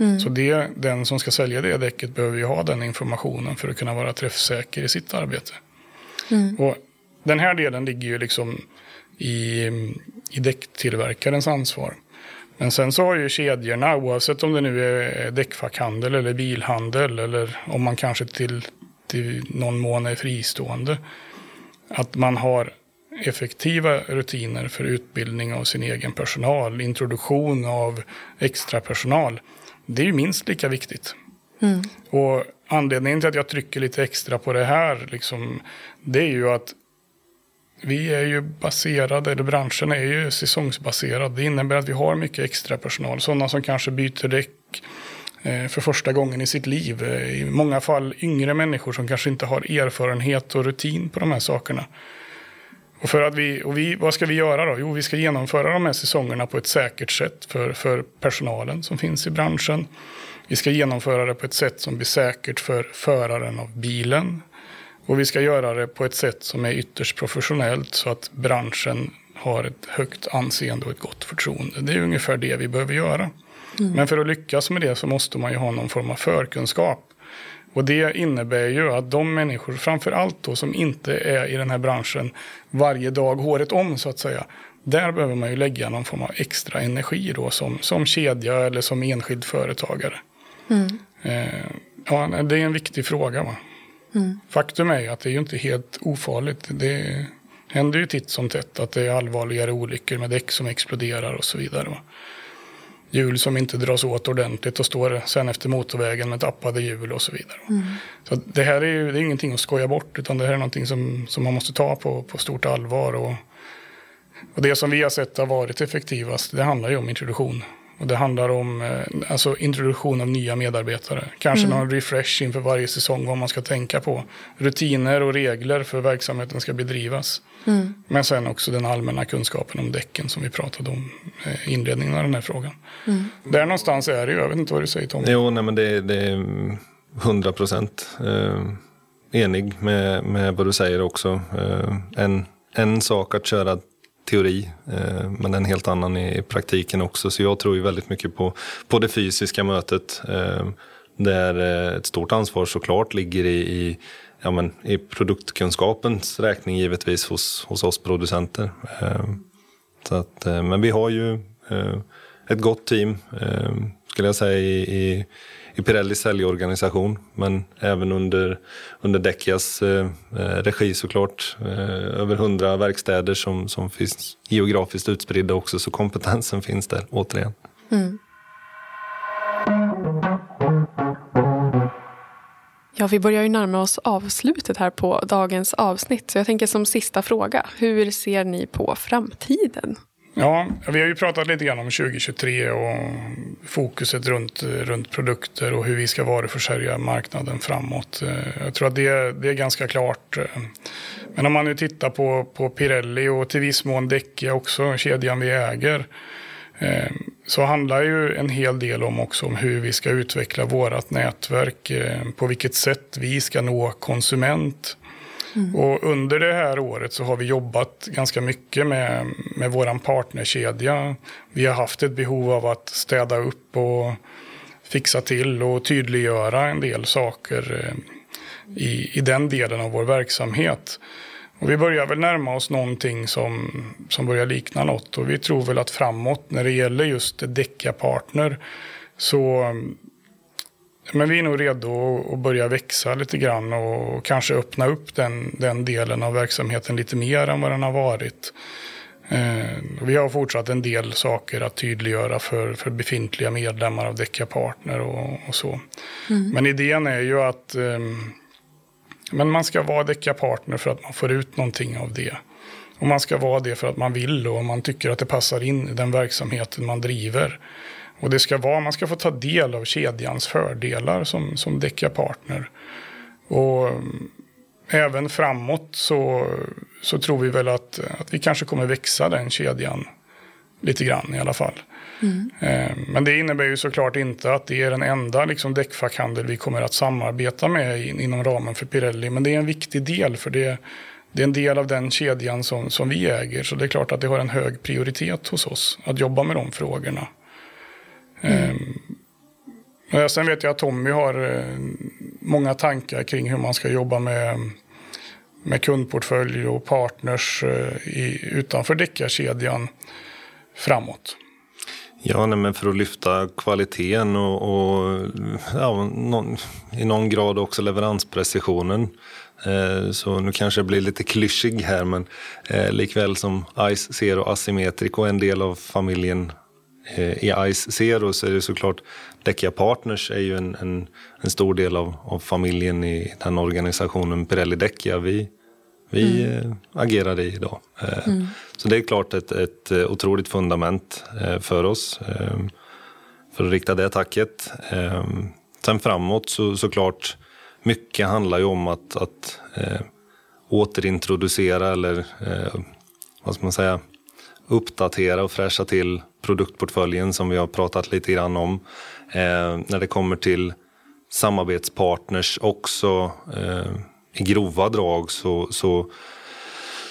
Mm. Så det, den som ska sälja det däcket behöver ju ha den informationen för att kunna vara träffsäker i sitt arbete. Mm. Och den här delen ligger ju liksom i, i däcktillverkarens ansvar. Men sen så har ju kedjorna, oavsett om det nu är däckfackhandel eller bilhandel eller om man kanske till, till någon mån är fristående, att man har effektiva rutiner för utbildning av sin egen personal, introduktion av extra personal. Det är ju minst lika viktigt. Mm. Och anledningen till att jag trycker lite extra på det här, liksom, det är ju att vi är ju baserade, eller branschen är ju säsongsbaserad. Det innebär att vi har mycket extra personal. Sådana som kanske byter däck eh, för första gången i sitt liv. Eh, I många fall yngre människor som kanske inte har erfarenhet och rutin på de här sakerna. Och, för att vi, och vi, vad ska vi göra då? Jo, vi ska genomföra de här säsongerna på ett säkert sätt för, för personalen som finns i branschen. Vi ska genomföra det på ett sätt som blir säkert för föraren av bilen. Och vi ska göra det på ett sätt som är ytterst professionellt så att branschen har ett högt anseende och ett gott förtroende. Det är ungefär det vi behöver göra. Mm. Men för att lyckas med det så måste man ju ha någon form av förkunskap. Och det innebär ju att de människor, framför allt då som inte är i den här branschen varje dag håret om så att säga. Där behöver man ju lägga någon form av extra energi då som, som kedja eller som enskild företagare. Mm. Eh, ja, det är en viktig fråga. Va? Mm. Faktum är ju att det är ju inte helt ofarligt. Det händer ju titt som tätt att det är allvarligare olyckor med däck som exploderar och så vidare. Va? Hjul som inte dras åt ordentligt och står sen efter motorvägen med tappade hjul och så vidare. Mm. Så det här är ju det är ingenting att skoja bort utan det här är någonting som, som man måste ta på, på stort allvar. Och, och det som vi har sett har varit effektivast det handlar ju om introduktion. Och det handlar om eh, alltså introduktion av nya medarbetare. Kanske mm. någon refresh inför varje säsong vad man ska tänka på. Rutiner och regler för verksamheten ska bedrivas. Mm. Men sen också den allmänna kunskapen om däcken som vi pratade om i inledningen av den här frågan. Mm. Där någonstans är det ju, jag vet inte vad du säger Tom. Jo, nej men det, det är hundra procent eh, enig med, med vad du säger också. Eh, en, en sak att köra teori, eh, men en helt annan i praktiken också. Så jag tror ju väldigt mycket på, på det fysiska mötet. Eh, där eh, ett stort ansvar såklart ligger i, i, ja, men, i produktkunskapens räkning givetvis hos, hos oss producenter. Så att, men vi har ju ett gott team, skulle jag säga, i, i i Pirellis säljorganisation. Men även under, under Däckias eh, eh, regi såklart. Eh, över hundra verkstäder som, som finns geografiskt utspridda också. Så kompetensen finns där återigen. Mm. Ja, vi börjar ju närma oss avslutet här på dagens avsnitt. Så jag tänker som sista fråga, hur ser ni på framtiden? Ja, vi har ju pratat lite grann om 2023 och fokuset runt, runt produkter och hur vi ska varuförsörja marknaden framåt. Eh, jag tror att det, det är ganska klart. Eh, men om man nu tittar på, på Pirelli och till viss mån Däckia också, kedjan vi äger, eh, så handlar ju en hel del om också om hur vi ska utveckla vårt nätverk, på vilket sätt vi ska nå konsument Mm. Och under det här året så har vi jobbat ganska mycket med, med vår partnerkedja. Vi har haft ett behov av att städa upp och fixa till och tydliggöra en del saker eh, i, i den delen av vår verksamhet. Och vi börjar väl närma oss någonting som, som börjar likna något och vi tror väl att framåt när det gäller just Däcka-partner så men vi är nog redo att börja växa lite grann och kanske öppna upp den, den delen av verksamheten lite mer än vad den har varit. Eh, vi har fortsatt en del saker att tydliggöra för, för befintliga medlemmar av Däcka Partner och, och så. Mm. Men idén är ju att eh, men man ska vara Däcka Partner för att man får ut någonting av det. Och man ska vara det för att man vill och man tycker att det passar in i den verksamheten man driver. Och det ska vara, man ska få ta del av kedjans fördelar som, som partner. Och mm, även framåt så, så tror vi väl att, att vi kanske kommer växa den kedjan lite grann i alla fall. Mm. Eh, men det innebär ju såklart inte att det är den enda liksom, däckfackhandel vi kommer att samarbeta med inom ramen för Pirelli. Men det är en viktig del för det, det är en del av den kedjan som, som vi äger. Så det är klart att det har en hög prioritet hos oss att jobba med de frågorna. Mm. Eh, sen vet jag att Tommy har eh, många tankar kring hur man ska jobba med, med kundportfölj och partners eh, i, utanför deckarkedjan framåt. Ja, nej, men för att lyfta kvaliteten och, och ja, någon, i någon grad också leveransprecisionen. Eh, så nu kanske jag blir lite klyschig här, men eh, likväl som Ice Zero Asymmetric och en del av familjen i Ice Zero så är det såklart Däckia Partners är ju en, en, en stor del av, av, familjen i den organisationen Pirelli Däckia vi, vi mm. eh, agerar i idag. Eh, mm. Så det är klart ett, ett eh, otroligt fundament eh, för oss. Eh, för att rikta det tacket. Sen framåt så såklart, mycket handlar ju om att, att återintroducera eller vad ska man säga, uppdatera och fräscha till produktportföljen som vi har pratat lite grann om. Eh, när det kommer till samarbetspartners också eh, i grova drag så, så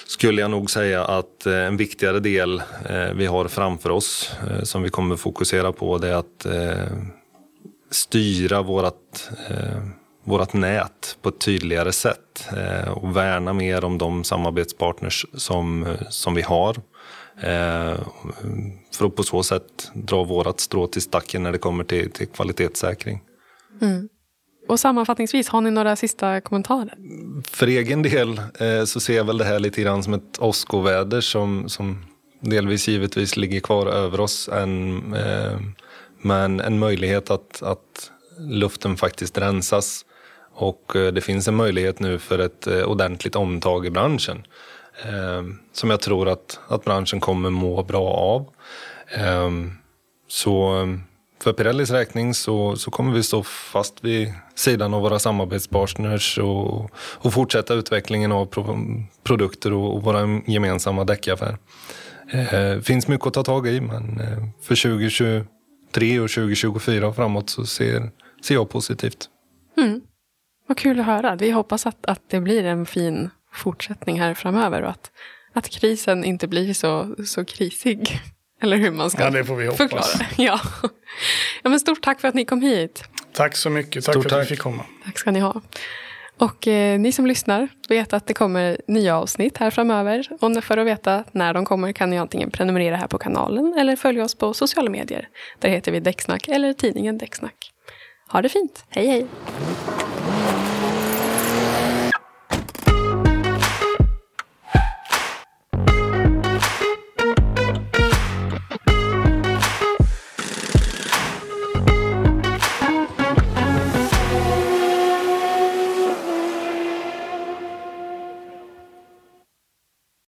skulle jag nog säga att eh, en viktigare del eh, vi har framför oss eh, som vi kommer fokusera på det är att eh, styra vårat, eh, vårat nät på ett tydligare sätt eh, och värna mer om de samarbetspartners som, som vi har. För att på så sätt dra vårat strå till stacken när det kommer till, till kvalitetssäkring. Mm. Och sammanfattningsvis, har ni några sista kommentarer? För egen del eh, så ser jag väl det här lite grann som ett åskoväder som, som delvis givetvis ligger kvar över oss. En, eh, men en möjlighet att, att luften faktiskt rensas. Och eh, det finns en möjlighet nu för ett eh, ordentligt omtag i branschen. Eh, som jag tror att, att branschen kommer må bra av. Eh, så för Pirellis räkning så, så kommer vi stå fast vid sidan av våra samarbetspartners och, och fortsätta utvecklingen av pro, produkter och, och våra gemensamma däckaffär. Eh, finns mycket att ta tag i men eh, för 2023 och 2024 och framåt så ser, ser jag positivt. Mm. Vad kul att höra. Vi hoppas att, att det blir en fin fortsättning här framöver och att, att krisen inte blir så, så krisig. <laughs> Eller hur man ska ja, det får vi hoppas. förklara. <laughs> Ja. ja, men stort tack för att ni kom hit. Tack så mycket. Tack stort för att vi fick komma. Tack ska ni ha. Och eh, ni som lyssnar vet att det kommer nya avsnitt här framöver. Och för att veta när de kommer kan ni antingen prenumerera här på kanalen eller följa oss på sociala medier. Där heter vi Däcksnack eller tidningen Däcksnack. Ha det fint. Hej hej!